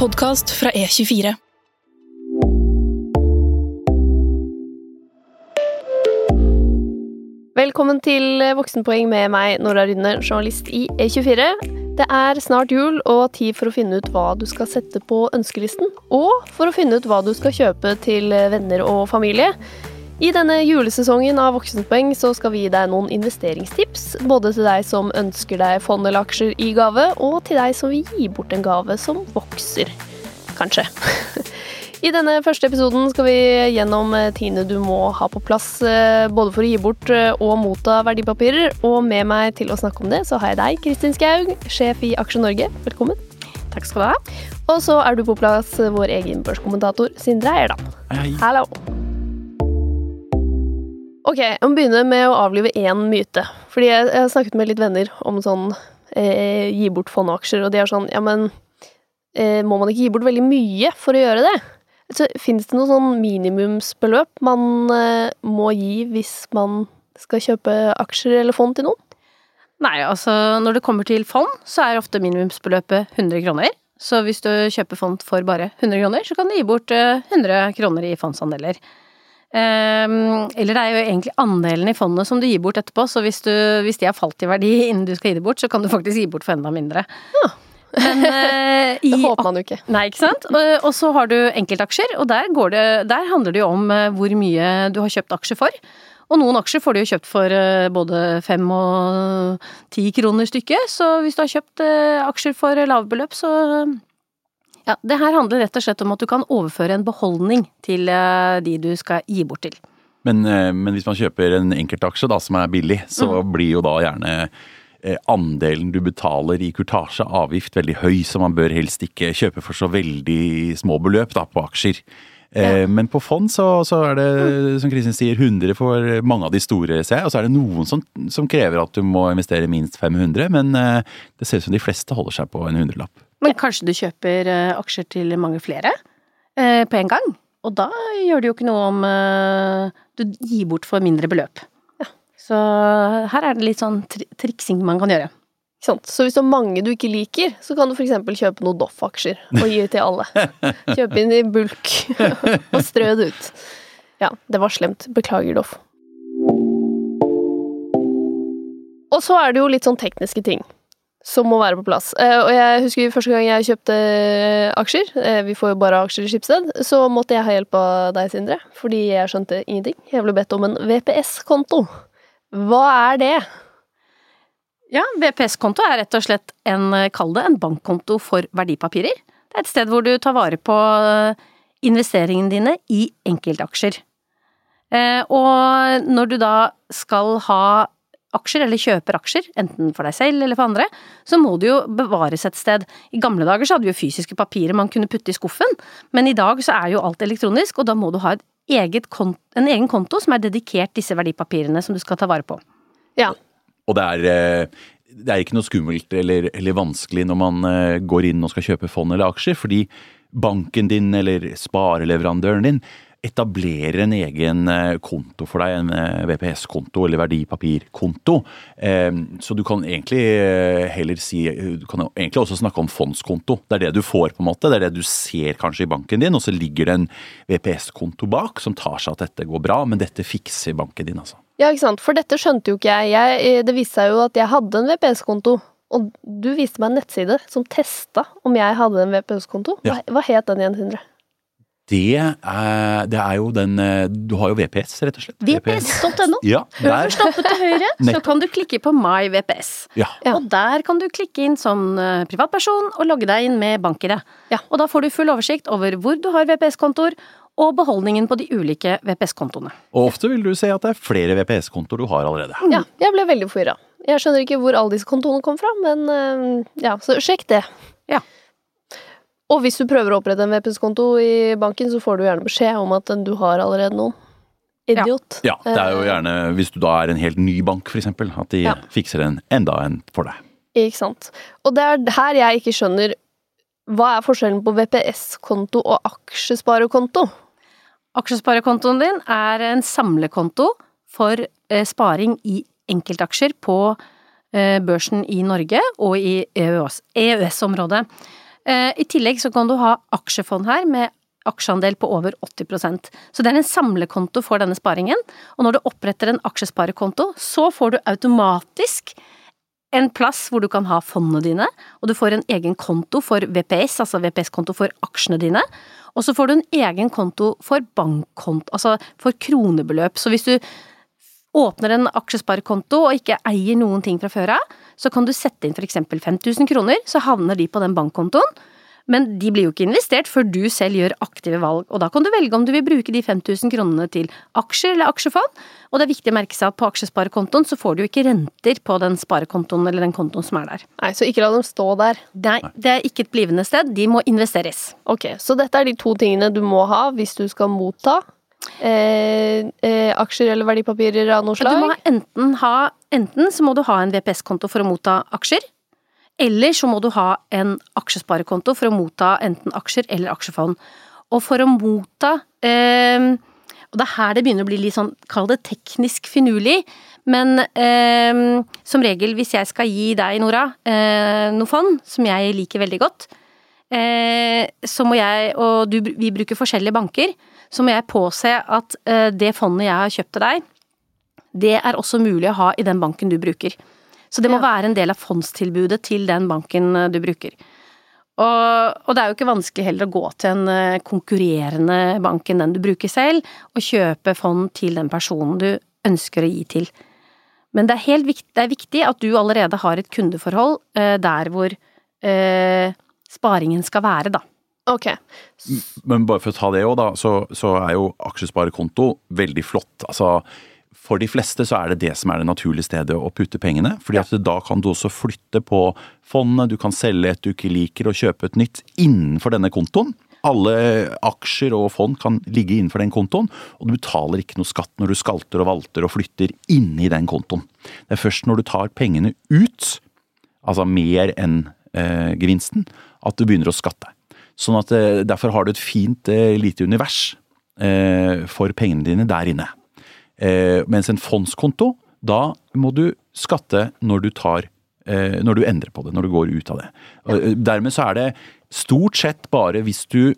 podkast fra E24. Velkommen til Voksenpoeng med meg, Nora Rydne, journalist i E24. Det er snart jul og tid for å finne ut hva du skal sette på ønskelisten. Og for å finne ut hva du skal kjøpe til venner og familie. I denne julesesongen av Voksenpoeng så skal vi gi deg noen investeringstips. Både til deg som ønsker deg fond eller aksjer i gave, og til deg som vil gi bort en gave som vokser. Kanskje. I denne første episoden skal vi gjennom tiende du må ha på plass eh, både for å gi bort eh, og motta verdipapirer. Og med meg til å snakke om det, så har jeg deg, Kristin Skaug, sjef i Aksje Norge. Velkommen. Takk skal du ha. Og så er du på plass vår egen børskommentator, Sindre Eierdal. Hei. Hallo. Ok, jeg må begynne med å avlive én myte. Fordi jeg, jeg har snakket med litt venner om sånn eh, gi bort fond og de er sånn ja, men eh, må man ikke gi bort veldig mye for å gjøre det? Så Fins det noe sånn minimumsbeløp man eh, må gi hvis man skal kjøpe aksjer eller fond til noen? Nei, altså når det kommer til fond, så er ofte minimumsbeløpet 100 kroner. Så hvis du kjøper fond for bare 100 kroner, så kan du gi bort eh, 100 kroner i fondsandeler. Ehm, eller det er jo egentlig andelen i fondet som du gir bort etterpå, så hvis, du, hvis de har falt i verdi innen du skal gi det bort, så kan du faktisk gi bort for enda mindre. Men eh, i Det håper man jo ikke. Nei, ikke sant. Og, så har du enkeltaksjer, og der, går det, der handler det jo om eh, hvor mye du har kjøpt aksjer for. Og noen aksjer får du jo kjøpt for eh, både fem og ti kroner stykket, så hvis du har kjøpt aksjer for lave beløp, så Ja, det her handler rett og slett om at du kan overføre en beholdning til eh, de du skal gi bort til. Men, eh, men hvis man kjøper en enkeltaksje da, som er billig, så Mm. blir jo da gjerne eh, andelen du betaler i kurtasje avgift veldig høy, så man bør helst ikke kjøpe for så veldig små beløp da, på aksjer. Ja. Men på fond så, så er det, som Kristin sier, 100 for mange av de store, ser jeg. Og så er det noen som, som krever at du må investere minst 500, men det ser ut som de fleste holder seg på en hundrelapp. Men kanskje du kjøper eh, aksjer til mange flere eh, på en gang? Og da gjør det jo ikke noe om eh, du gir bort for mindre beløp. Så her er det litt sånn tri triksing man kan gjøre. Så hvis det er mange du ikke liker, så kan du f.eks. kjøpe noen Doff-aksjer og gi til alle. Kjøpe inn i bulk og strø det ut. Ja, det var slemt. Beklager, Doff. Og så er det jo litt sånn tekniske ting som må være på plass. Eh, og jeg husker første gang jeg kjøpte aksjer, eh, vi får jo bare aksjer i Schibsted, så måtte jeg ha hjelp av deg, Sindre, fordi jeg skjønte ingenting. Jeg ble bedt om en VPS-konto. Hva er det? Ja, VPS-konto er rett og slett en, kall det, en bankkonto for verdipapirer. Det er et sted hvor du tar vare på eh, investeringene dine i enkeltaksjer. Eh, og når du da skal ha aksjer, eller kjøper aksjer, enten for deg selv eller for andre, så må det jo bevares et sted. I gamle dager så hadde vi jo fysiske papirer man kunne putte i skuffen, men i dag så er jo alt elektronisk, og da må du ha et eget kont en egen konto som er dedikert disse verdipapirene som du skal ta vare på. Ja, Og det er, eh, det er ikke noe skummelt eller, eller vanskelig når man eh, går inn og skal kjøpe fond eller aksjer, fordi banken din eller spareleverandøren din etablerer en egen eh, konto for deg, en eh, VPS-konto eller verdipapirkonto. Eh, Så du kan egentlig heller si Du kan egentlig også snakke om fondskonto. Det er det du får, på en måte. Det er det du ser kanskje i banken din, og så ligger det en VPS-konto bak som tar seg at dette går bra, men dette fikser banken din, altså. Ja, ikke sant. For dette skjønte jo ikke jeg. jeg. Det viste seg jo at jeg hadde en VPS-konto. Og du viste meg en nettside som testa om jeg hadde en VPS-konto. Ja. hva het den igjen, Sindre? Det er, det er jo den eh, Du har jo VPS, rett og slett. VPS.no. Ja. Øverst oppe til høyre så kan du klikke på My VPS. Ja. Ja. Og der kan du klikke inn som eh, privatperson og logge deg inn med bank-ID. Ja. Og da får du full oversikt over hvor du har VPS-kontoer, og beholdningen på de ulike VPS-kontoene. Og ofte vil du se at det er flere VPS-kontoer du har allerede. Ja, jeg ble veldig forvirra. Jeg skjønner ikke hvor alle disse kontoene kom fra, men eh, ja, så sjekk det. Ja. Og hvis du prøver å opprette en VPS-konto i banken, så får du gjerne beskjed om at du har allerede noen. Idiot. Ja, det er jo gjerne hvis du da er en helt ny bank, for eksempel, at de Ja. fikser en enda en for deg. Ikke sant. Og det er her jeg ikke skjønner Hva er forskjellen på VPS-konto og aksjesparekonto? Aksjesparekontoen din er en samlekonto for eh, sparing i enkeltaksjer på eh, børsen i Norge og i EØS EØS-området. Eh, I tillegg så kan du ha aksjefond her med aksjeandel på over 80% Så det er en samlekonto for denne sparingen, og når du oppretter en aksjesparekonto, så får du automatisk en plass hvor du kan ha fondene dine, og du får en egen konto for VPS, altså VPS-konto for aksjene dine, og så får du en egen konto for bankkonto, altså for kronebeløp. Så hvis du åpner en aksjesparekonto og ikke eier noen ting fra før av, så kan du sette inn for eksempel 5000 kroner, så havner de på den bankkontoen. Men de blir jo ikke investert før du selv gjør aktive valg, og da kan du velge om du vil bruke de 5000 kronene til aksjer eller aksjefond. Og det er viktig å merke seg at på aksjesparekontoen så får du jo ikke renter på den sparekontoen eller den kontoen som er der. Nei, så ikke la dem stå der. Nei, det er ikke et blivende sted, de må investeres. Ok, så dette er de to tingene du må ha hvis du skal motta eh, eh, aksjer eller verdipapirer av noe Du slag. må enten ha Enten så må du ha en VPS-konto for å motta aksjer, eller så må du ha en aksjesparekonto for å motta enten aksjer eller aksjefond. Og for å motta eh, Og det er her det begynner å bli litt sånn, kall det teknisk finurlig, men eh, som regel hvis jeg skal gi deg, Nora, eh, noe fond som jeg liker veldig godt, eh, så må jeg, og du, vi bruker forskjellige banker, så må jeg påse at eh, det fondet jeg har kjøpt til deg, det er også mulig å ha i den banken du bruker. Så det må Ja. være en del av fondstilbudet til den banken eh, du bruker. Og, og det er jo ikke vanskelig heller å gå til en eh, konkurrerende bank enn den du bruker selv, og kjøpe fond til den personen du ønsker å gi til. Men det er, helt viktig, det er viktig at du allerede har et kundeforhold eh, der hvor eh, sparingen skal være, da. Ok, Men bare for å ta det òg, da, så, så er jo aksjesparekonto veldig flott. Altså, for de fleste så er det det som er det naturlige stedet å putte pengene. fordi at da kan du også flytte på fondet, du kan selge et du ikke liker og kjøpe et nytt innenfor denne kontoen. Alle aksjer og fond kan ligge innenfor den kontoen, og du betaler ikke noe skatt når du skalter og valter og flytter inni den kontoen. Det er først når du tar pengene ut, altså mer enn eh, gevinsten, at du begynner å skatte. Sånn at eh, Derfor har du et fint eh, lite univers eh, for pengene dine der inne. Mens en fondskonto, da må du skatte når du tar når du endrer på det, når du går ut av det. Dermed så er det stort sett bare hvis du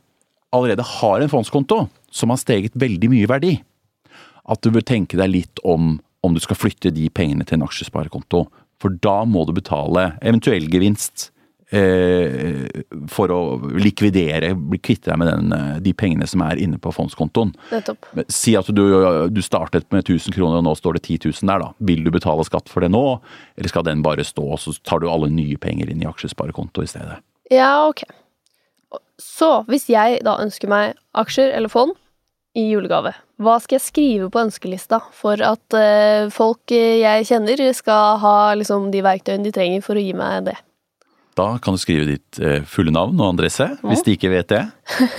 allerede har en fondskonto som har steget veldig mye verdi, at du bør tenke deg litt om om du skal flytte de pengene til en aksjesparekonto. For da må du betale eventuell gevinst for å likvidere, bli kvitt deg med den, eh, de pengene som er inne på fondskontoen. nettopp. Si at du, du startet med 1000 kroner og nå står det 10 000 der, da. Vil du betale skatt for det nå, eller skal den bare stå, og så tar du alle nye penger inn i aksjesparekonto i stedet? Ja, ok. Så hvis jeg da ønsker meg aksjer eller fond i julegave, hva skal jeg skrive på ønskelista for at eh, folk eh, jeg kjenner skal ha liksom de verktøyene de trenger for å gi meg det? Da kan du skrive ditt eh, fulle navn og adresse, hvis de ikke vet det.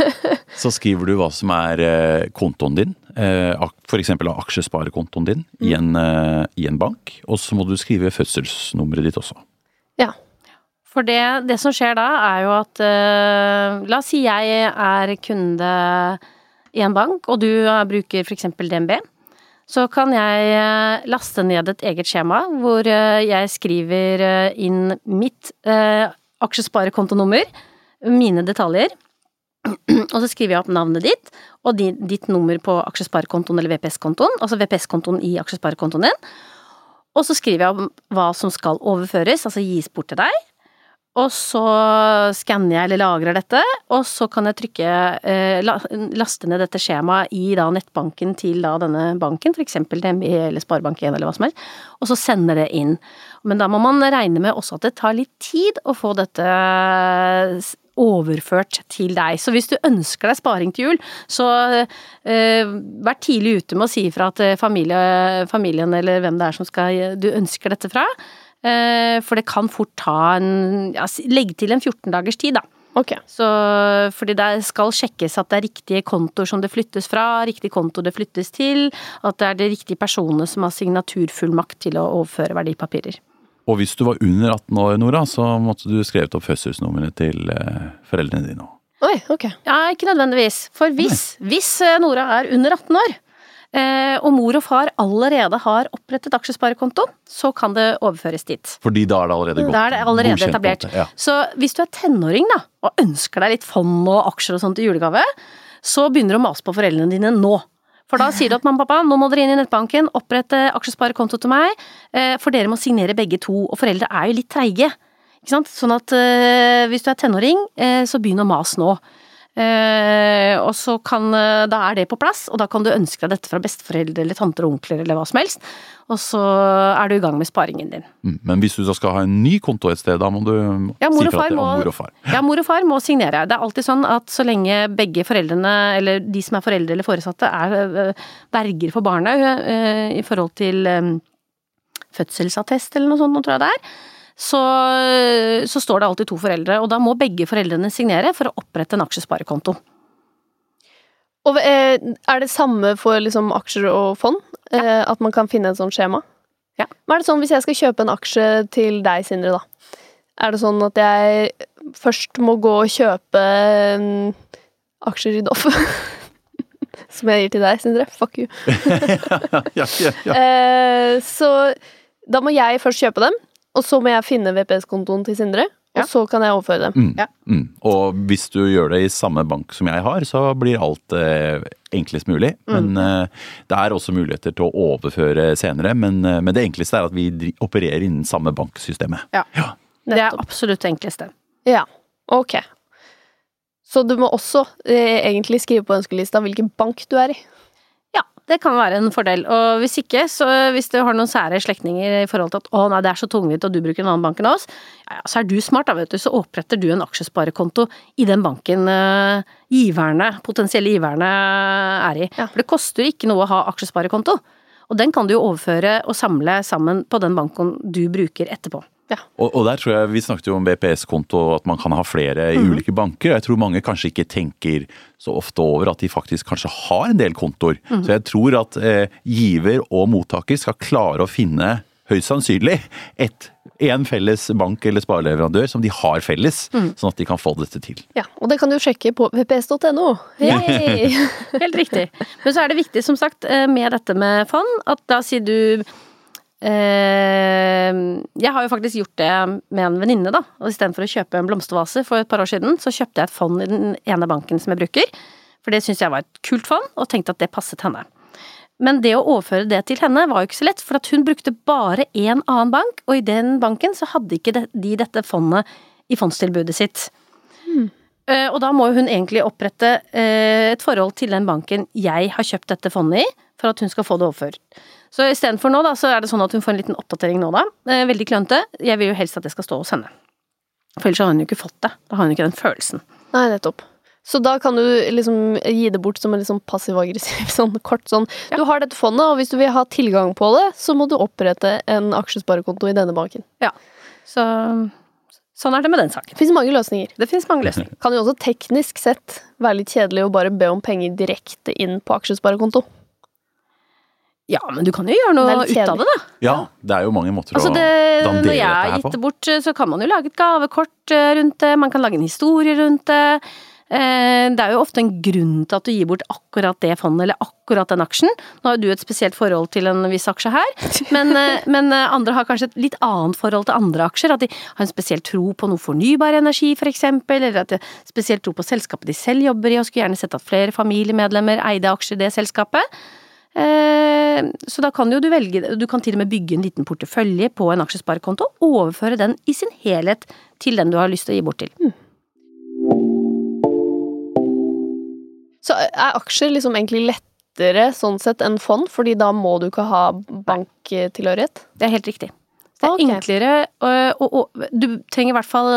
Så skriver du hva som er eh, kontoen din, f.eks. eksempel av aksjesparekontoen din i, en, eh, i en bank. Og så må du skrive fødselsnummeret ditt også. Ja. For det, det som skjer da, er jo at eh, La oss si jeg er kunde i en bank, og du eh, bruker eksempel DNB. Så kan jeg eh, laste ned et eget skjema hvor eh, jeg skriver eh, inn mitt aksjesparekontonummer, mine detaljer, og så skriver jeg opp navnet ditt og di- ditt nummer på aksjesparekontoen eller VPS-kontoen, altså VPS-kontoen i aksjesparekontoen din. Og så skriver jeg om hva som skal overføres, altså gis bort til deg. Og så skanner jeg eller lagrer dette, og så kan jeg trykke eh, laste ned dette skjemaet i da nettbanken til da denne banken, f.eks. DNB eller Sparebank1 eller hva som helst, og så sender det inn. Men da må man regne med også at det tar litt tid å få dette overført til deg. Så hvis du ønsker deg sparing til jul, så eh, vær tidlig ute med å si ifra til familie, familien eller hvem det er som skal, du ønsker dette fra. Eh, for det kan fort ta en ja, Legg til en 14 dagers tid, da. Okay. Så, fordi det skal sjekkes at det er riktige kontoer som det flyttes fra, riktig konto det flyttes til, at det er de riktige personene som har signaturfullmakt til å overføre verdipapirer. Og hvis du var under 18 år, Nora, så måtte du skrevet opp fødselsnummeret til eh, foreldrene dine òg. Oi, ok. Ja, ikke nødvendigvis. For hvis, hvis eh, Nora er under 18 år, og mor og far allerede har opprettet aksjesparekonto, så kan det overføres dit. Fordi da er det allerede godt Da er det allerede godkjent etablert. Det, Ja. Så hvis du er tenåring da, og ønsker deg litt fond og aksjer og sånt i julegave, så begynner du å mase på foreldrene dine nå. For da sier du at mamma og pappa, nå må dere inn i nettbanken, opprette aksjesparekonto til meg, eh, for dere må signere begge to, og foreldre er jo litt treige. Sånn at eh, hvis du er tenåring, eh, så begynn å mase nå. Eh, og så kan eh, Da er det på plass, og da kan du ønske deg dette fra besteforeldre eller tanter og onkler eller hva som helst. Og så er du i gang med sparingen din. Mm, Men hvis du da skal ha en ny konto et sted, da må du Ja, si fra til må, mor og far. ja, mor og far må signere. Det er alltid sånn at så lenge begge foreldrene, eller de som er foreldre eller foresatte, er øh, verger for barnet øh, i forhold til fødselsattest eller noe sånt, nå tror jeg det er, så, så står det alltid to foreldre, og da må begge foreldrene signere for å opprette en aksjesparekonto. Og eh, er det samme for liksom aksjer og fond? Ja. at man kan finne et sånt skjema? Ja. Men er det sånn hvis jeg skal kjøpe en aksje til deg, Sindre, da? Er det sånn at jeg først må gå og kjøpe mm, aksjer i Doff? Som jeg gir til deg, Sindre. Fuck you. ja, ja, ja. Eh, så da må jeg først kjøpe dem, og så må jeg finne VPS-kontoen til Sindre, Ja. og så kan jeg overføre dem. Mm, Ja. mm. Og hvis du gjør det i samme bank som jeg har, så blir alt eh, enklest mulig. Mm. Men eh, det er også muligheter til å overføre senere. Men, eh, men det enkleste er at vi opererer innen samme banksystemet. Ja. Ja. Det er absolutt det enkleste. Ja, ok. Så du må også eh, egentlig skrive på ønskelista hvilken bank du er i. Det kan være en fordel. Og hvis ikke, så hvis du har noen sære slektninger i forhold til at å nei, det er så tungvint og du bruker en annen bank enn oss, ja, ja, så er du smart da, vet du. Så oppretter du en aksjesparekonto i den banken uh, giverne, potensielle giverne er i. Ja. For det koster jo ikke noe å ha aksjesparekonto. Og den kan du jo overføre og samle sammen på den banken du bruker etterpå. Og, og der tror jeg Vi snakket jo om BPS-konto, at man kan ha flere i mm. ulike banker. Jeg tror mange kanskje ikke tenker så ofte over at de faktisk kanskje har en del kontoer. Mm. Så jeg tror at eh, giver og mottaker skal klare å finne, høyst sannsynlig, et, en felles bank eller spareleverandør som de har felles, mm. sånn at de kan få dette til. Ja, og det kan du sjekke på vps.no. Yay! Helt riktig. Men så er det viktig, som sagt, eh, med dette med fond, at da sier du eh, Jeg har jo faktisk gjort det med en venninne, da. Og istedenfor å kjøpe en blomstervase for et par år siden, så kjøpte jeg et fond i den ene banken som jeg bruker. For det syntes jeg var et kult fond, og tenkte at det passet henne. Men det å overføre det til henne var jo ikke så lett, for at hun brukte bare én annen bank, og i den banken så hadde ikke de de dette fondet i fondstilbudet sitt. Hmm. Og da må hun egentlig opprette eh, et forhold til den banken jeg har kjøpt dette fondet i, for at hun skal få det overført. Så istedenfor nå, da, så er det sånn at hun får en liten oppdatering nå, da. Eh, Veldig klønete. Jeg vil jo helst at det skal stå hos henne. For ellers har hun jo ikke fått det. Da har hun ikke den følelsen. Nei, nettopp. Så da kan du liksom gi det bort som en liksom passiv-aggressiv sånn kort sånn Ja. Du har dette fondet, og hvis du vil ha tilgang på det, så må du opprette en aksjesparekonto i denne banken. Så sånn er det med den saken. Det finnes mange løsninger. Det finnes mange løsninger. Kan jo også teknisk sett være litt kjedelig å bare be om penger direkte inn på aksjesparekonto. Ja, men du kan jo gjøre noe ut av det, da. Ja, det er jo mange måter Altså å det, dandere når jeg har dette her gitt på. det bort, så kan man jo lage et gavekort eh, rundt det, man kan lage en historie rundt det. Eh, Det er jo ofte en grunn til at du gir bort akkurat det fondet, eller akkurat den aksjen. Nå har jo du et spesielt forhold til en viss aksje her, men, eh, men andre har kanskje et litt annet forhold til andre aksjer. At de har en spesiell tro på noe fornybar energi, for eksempel, eller at de har spesielt tro på selskapet de selv jobber i, og skulle gjerne sett at flere familiemedlemmer eide aksjer i det selskapet. Eh, Så da kan jo du velge Du kan til og med bygge en liten portefølje på en aksjesparekonto, og overføre den i sin helhet til den du har lyst til å gi bort til. Så er aksjer liksom egentlig lettere sånn sett enn fond, fordi da må du ikke ha banktilhørighet? Det er helt riktig. Det er okay. enklere, og, og, og du trenger i hvert fall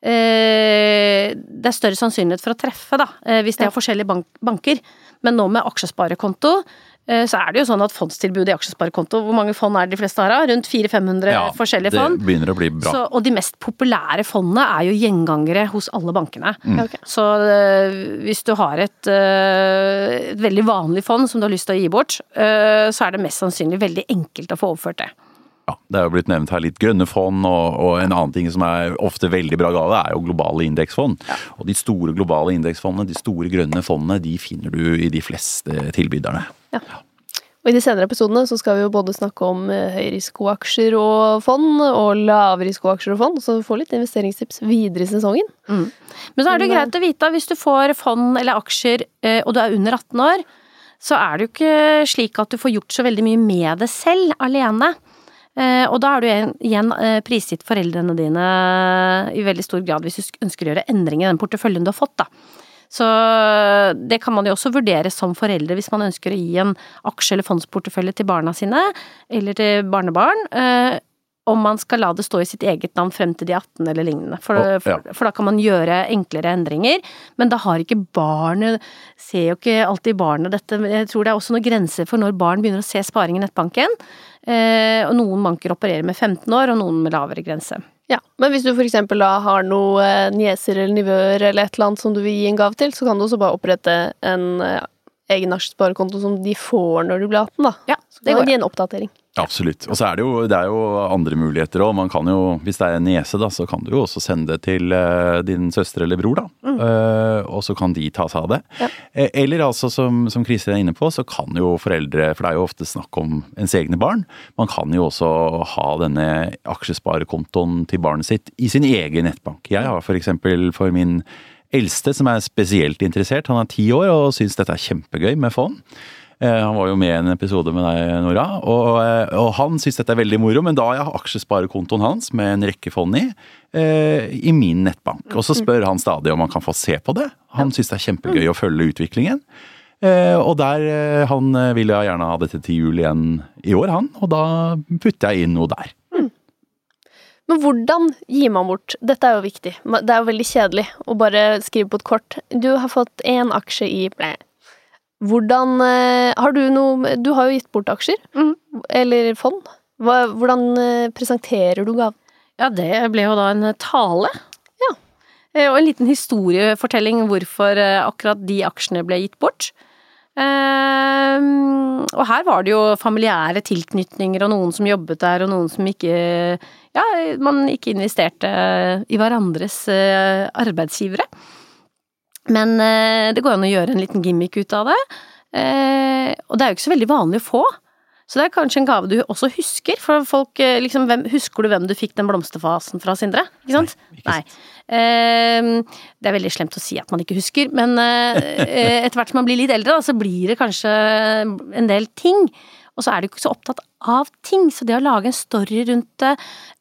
eh, Det er større sannsynlighet for å treffe, da, eh, hvis det er forskjellige bank banker. Men nå med aksjesparekonto, eh, så er det jo sånn at fondstilbudet i aksjesparekonto Hvor mange fond er det de fleste har? Rundt 400-500 forskjellige fond. Det begynner å bli bra. Så, og de mest populære fondene er jo gjengangere hos alle bankene. Mm. ok. Så øh, hvis du har et, øh, et veldig vanlig fond som du har lyst til å gi bort, så er det mest sannsynlig veldig enkelt å få overført det. Ja, det er jo blitt nevnt her litt grønne fond, og, og en annen ting som er ofte veldig bra gave, er jo globale indeksfond. Og de store globale indeksfondene, de store grønne fondene, de finner du i de fleste tilbyderne. Ja. Og i de senere episodene så skal vi jo både snakke om eh, høyrisikoaksjer og fond, og lavrisikoaksjer og fond, så du får litt investeringstips videre i sesongen. Mm. Men så er det jo greit å vite at hvis du får fond eller aksjer eh, og du er under 18 år, så er det jo ikke slik at du får gjort så veldig mye med det selv, alene. Eh, og da er du igjen, igjen prisgitt foreldrene dine i veldig stor grad hvis du ønsker å gjøre endringer i den porteføljen du har fått, da. Så det kan man jo også vurdere som foreldre hvis man ønsker å gi en aksje- eller fondsportefølje til barna sine, eller til barnebarn. Om man skal la det stå i sitt eget navn frem til de 18 eller lignende. For, Oh, ja. for, for da kan man gjøre enklere endringer. Men da har ikke barnet Ser jo ikke alltid barnet dette. Jeg tror det er også noen grenser for når barn begynner å se sparing i nettbanken. Eh, og noen banker opererer med 15 år, og noen med lavere grense. Ja, Men hvis du for eksempel da har noen eh, nieser eller nivøer eller et eller annet som du vil gi en gave til, så kan du også bare opprette en eh, egen aksjesparekonto som de får når du blir 18, da. Ja, Så det kan går. gi en oppdatering. Absolutt. Og så er det jo, det er jo andre muligheter òg. Man kan jo, hvis det er en niese, da, så kan du jo også sende det til uh, din søster eller bror, da. Eh, og så kan de ta seg av det. Ja. Eh, eller altså, som, som Kristin er inne på, så kan jo foreldre, for det er jo ofte snakk om ens egne barn, man kan jo også ha denne aksjesparekontoen til barnet sitt i sin egen nettbank. Jeg har for eksempel for min eldste, som er spesielt interessert, han er ti år og syns dette er kjempegøy med fond. Eh, Han var jo med i en episode med deg, Nora, og, eh, og han syns dette er veldig moro. Men da har jeg aksjesparekontoen hans med en rekke fond i, eh, i min nettbank. Og så spør han stadig om han kan få se på det. Han syns det er kjempegøy å følge utviklingen. Og der, han vil jeg gjerne ha dette til jul igjen i år, han. Og da putter jeg inn noe der. Men hvordan gir man bort? Dette er jo viktig. Det er jo veldig kjedelig å bare skrive på et kort. Du har fått én aksje i ble. Hvordan eh, Har du noe Du har jo gitt bort aksjer. Mm. Eller fond. Hva, hvordan eh, presenterer du gaven? Ja, det ble jo da en tale. Ja. Eh, Og en liten historiefortelling hvorfor eh, akkurat de aksjene ble gitt bort. Ehm, og her var det jo familiære tilknytninger, og noen som jobbet der, og noen som ikke Ja, man ikke investerte i hverandres eh, arbeidsgivere. Men eh, det går an å gjøre en liten gimmick ut av det. Eh, og det er jo ikke så veldig vanlig å få. Så det er kanskje en gave du også husker, for folk eh, liksom hvem, Husker du hvem du fikk den blomsterfasen fra, Sindre? Ikke sant? Nei, ikke Nei. Ehm, det er veldig slemt å si at man ikke husker, men eh, eh, etter hvert som man blir litt eldre, så blir det kanskje en del ting. Og så er du ikke så opptatt av ting, så det å lage en story rundt det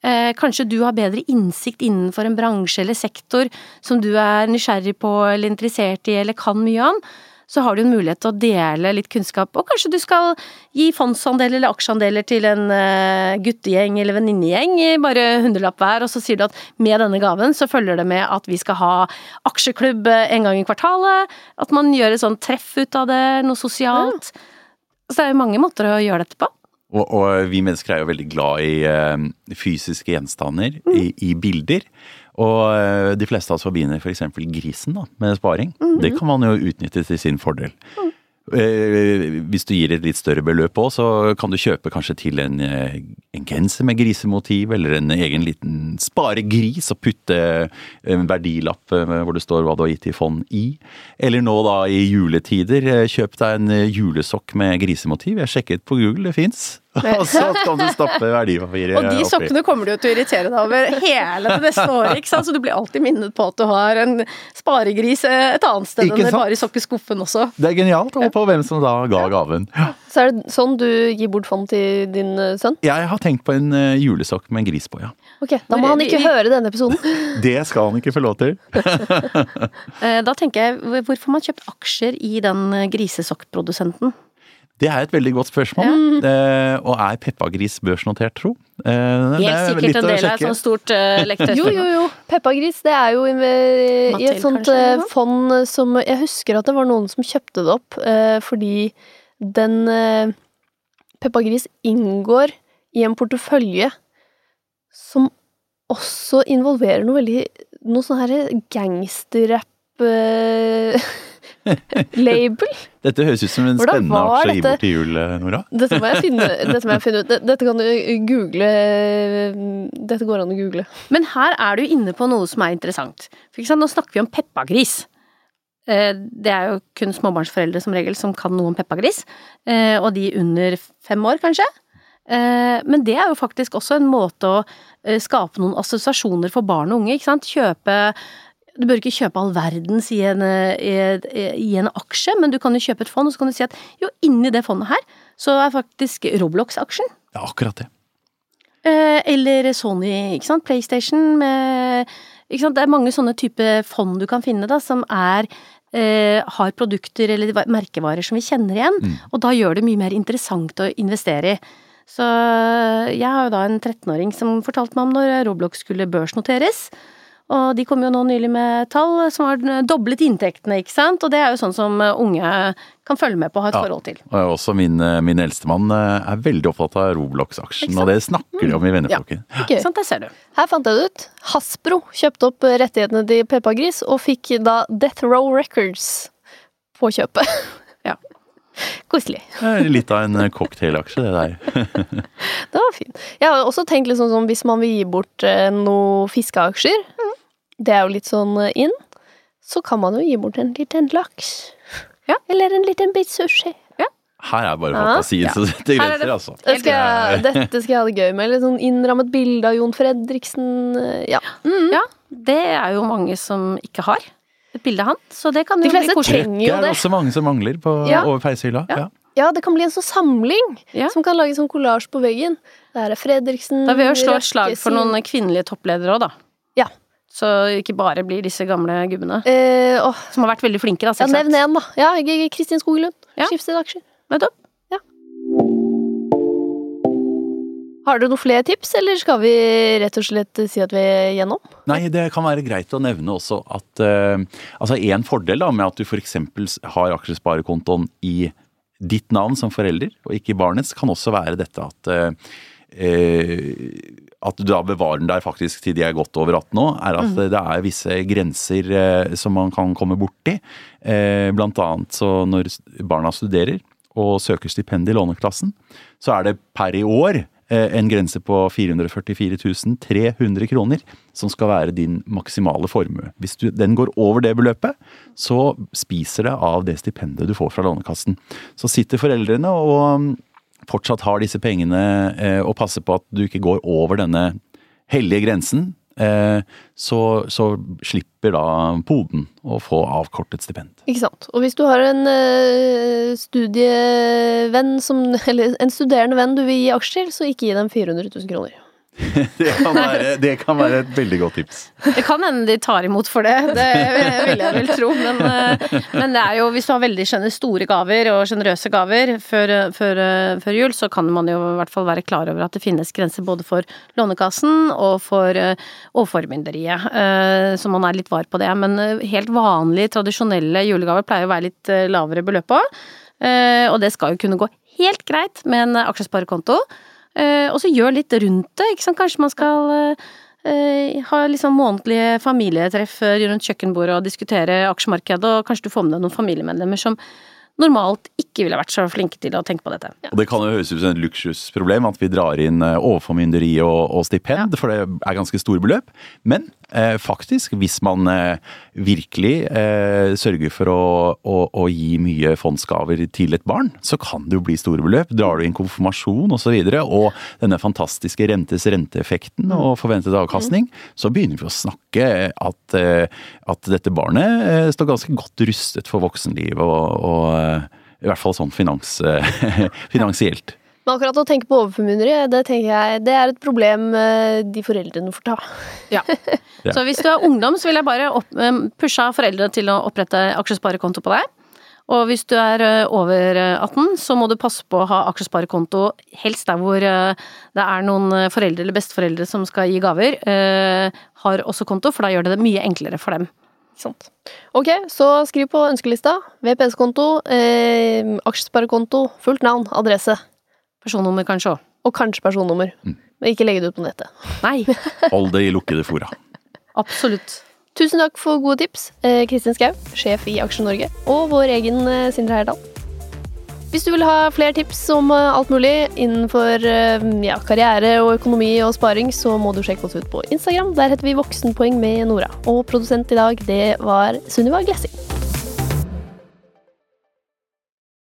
eh, Kanskje du har bedre innsikt innenfor en bransje eller sektor som du er nysgjerrig på eller interessert i eller kan mye om så har du en mulighet til å dele litt kunnskap, og kanskje du skal gi fondsandeler eller aksjeandeler til en eh, guttegjeng eller venninnegjeng, i bare hundrelapp hver, og så sier du at med denne gaven så følger det med at vi skal ha aksjeklubb en gang i kvartalet, at man gjør et sånt treff ut av det, noe sosialt. Så det er jo mange måter å gjøre dette på. Og, og vi mennesker er jo veldig glad i uh, fysiske gjenstander, i, i bilder. Og uh, de fleste av oss forbinder f.eks. grisen da, med sparing. Det kan man jo utnytte til sin fordel. Eh, hvis du gir et litt større beløp òg, så kan du kjøpe kanskje til en, eh, en genser med grisemotiv, eller en egen liten sparegris og putte en verdilapp eh, hvor det står hva du har gitt i fond i. Eller nå da i juletider, eh, kjøp deg en eh, julesokk med grisemotiv. Jeg sjekket på Google, det fins. Og så kan du stappe verdipapiret Og de oppi. sokkene kommer du jo til å irritere deg over hele det neste året, ikke sant? Så du blir alltid minnet på at du har en sparegris et annet sted Ikke enn sant? bare i sokkeskuffen også. Det er genialt, og på hvem som da ga gaven. Så er det sånn du gir bort fond til din eh, sønn? Jeg har tenkt på en eh, julesokk med en gris på, ja. Ok, Da må han ikke høre denne episoden. Det skal han ikke få lov til. Eh, Da tenker jeg, hvorfor har man kjøpt aksjer i den grisesokkprodusenten? Det er et veldig godt spørsmål. Eh, og er Peppagris børsnotert, tro? Eh, Helt er sikkert litt en del av et sånt stort uh, leketøy. Jo, jo, jo. Peppagris, det er jo i, i et sånt kanskje, eh, fond som Jeg husker at det var noen som kjøpte det opp eh, fordi den eh, Peppagris inngår i en portefølje som også involverer noe veldig Noe sånn her gangsterrapp eh, label. Dette høres ut som en Hvordan spennende aksje å gi bort til jul, eh, Nora. Dette må jeg finne, dette må jeg finne ut. Dette- kan du google Dette går an å google. Men her er du inne på noe som er interessant. For ikke sant, nå snakker vi om peppagris. Eh, det er jo kun småbarnsforeldre som regel som kan noe om Peppa-Gris, eh, og de under fem år, kanskje. Eh, men det er jo faktisk også en måte å skape noen assosiasjoner for barn og unge, ikke sant. Kjøpe du bør ikke kjøpe all verdens i en, i, i en, aksje, men du kan jo kjøpe et fond, og så kan du si at jo, inni det fondet her, så er faktisk Roblox-aksjen. Ja, akkurat det. Eller Sony, ikke sant. PlayStation med ikke sant? Det er mange sånne type fond du kan finne, da, som er eh, har produkter eller merkevarer som vi kjenner igjen, mm. og da gjør det mye mer interessant å investere i. Så jeg har jo da en 13-åring som fortalte meg om når Roblox skulle børsnoteres. Og de kom jo nå nylig med tall som har doblet inntektene, ikke sant. Og det er jo sånn som unge kan følge med på og ha et ja, forhold til. Og også min, min eldstemann eh, er veldig opptatt av Roblox-aksjen, og det snakker de om i venneflokken. Ja, okay. Sant, det ser du. Her fant jeg det ut. Hasbro kjøpte opp rettighetene til Peppa Gris, og fikk da Death Row Records på kjøpet. Ja. Koselig. Litt av en cocktailaksje, det der. det var fint. Jeg har også tenkt liksom sånn hvis man vil gi bort eh, noen fiskeaksjer, mm det er jo litt sånn eh, inn, så kan man jo gi bort en liten laks. Ja. Eller en liten bit sushi. Ja. Her er bare fantasien ja. som setter grenser, altså. Det skal jeg, dette skal jeg ha det gøy med. Litt sånn innrammet bilde av Jon Fredriksen. Eh, ja. Mm. ja. Det er jo mange som ikke har et bilde av han, så det kan jo bli koselig. Det er også mange som mangler på, over peisehylla. Ja. Ja, det kan bli en sånn samling ja. som kan lage sånn kollasj på veggen. Der er Fredriksen Da vil jeg slå et slag for noen kvinnelige toppledere òg, da. Så ikke bare blir disse gamle gubbene. Eh, åh. Som har vært veldig flinke, da. Ja, nevn én, da. Ja, Kristin Skoglund. Ja. Skiftet aksjer. Nettopp. Ja. Har du noen flere tips, eller skal vi rett og slett si at vi er gjennom? Nei, det kan være greit å nevne også at uh, Altså, en fordel da med at du f.eks. har aksjesparekontoen i ditt navn som forelder, og ikke barnets, kan også være dette at uh, at du da bevarer den der faktisk til de er godt over 18 år, er at mm. det er visse grenser eh, som man kan komme borti. Eh, blant annet så når barna studerer og søker stipend i Låneklassen, så er det per i år eh, en grense på 444 300 kroner som skal være din maksimale formue. Hvis du, den går over det beløpet, så spiser det av det stipendet du får fra Lånekassen. Så sitter foreldrene og fortsatt har disse pengene eh, og passer på at du ikke går over denne hellige grensen, eh, så, så, slipper da poden å få avkortet stipend. Ikke sant. Og hvis du har en uh, studievenn som Eller en studerende venn du vil gi aksjer, så ikke gi dem 400 000 kroner. det, kan være, det, kan være, et veldig godt tips. Det kan hende de tar imot for det, det vil jeg vel tro. Men, eh, men, det er jo, hvis du har veldig store gaver og sjenerøse gaver før, før, før, jul, så kan man jo i hvert fall være klar over at det finnes grenser både for Lånekassen og for overformynderiet. Eh, så man er litt var på det. Men eh, helt vanlige, tradisjonelle julegaver pleier å være litt lavere beløp på. Og det skal jo kunne gå helt greit med en aksjesparekonto. Eh, og så gjør litt rundt det, ikke sant. Kanskje man skal eh, ha liksom månedlige familietreff rundt kjøkkenbordet og diskutere aksjemarkedet, og kanskje du får med deg noen familiemedlemmer som normalt ikke ville vært så flinke til å tenke på dette. Ja. Og Det kan jo høres ut som et luksusproblem at vi drar inn eh, overformynderi og, og stipend, ja. for det er ganske store beløp. Men eh, faktisk, hvis man eh, virkelig eh, sørger for å, å, å, gi mye fondsgaver til et barn, så kan det jo bli store beløp. Drar du inn konfirmasjon osv. Og, så videre, og denne fantastiske rentes renteeffekten og forventet avkastning, så begynner vi å snakke at, eh, at dette barnet eh, står ganske godt rustet for voksenlivet. og, og i hvert fall sånn finans, finansielt. Men akkurat å tenke på overformyndere, det tenker jeg det er et problem eh, de foreldrene får ta. Ja. Så hvis du er ungdom, så vil jeg bare opp, eh, pushe foreldre til å opprette aksjesparekonto på deg. Og hvis du er eh, over 18, så må du passe på å ha aksjesparekonto helst der hvor det er noen foreldre eller besteforeldre som skal gi gaver. Har også konto, for da gjør det det mye enklere for dem. Sant. Ok, så skriv på ønskelista. VPS-konto, eh, aksjesparekonto, fullt navn, adresse. Personnummer kanskje òg. Og kanskje personnummer. Mm. Men ikke legge det ut på nettet. Nei. Hold det i lukkede fora. Absolutt. Tusen takk for gode tips, eh, Kristin Skau, sjef i Aksje Norge, og vår egen eh, Sindre Herdal. Hvis du vil ha flere tips om eh, alt mulig innenfor ja, karriere og økonomi og sparing, så må du sjekke oss ut på Instagram. Der heter vi Voksenpoeng med Nora. Og produsent i dag, det var Sunniva Glessing.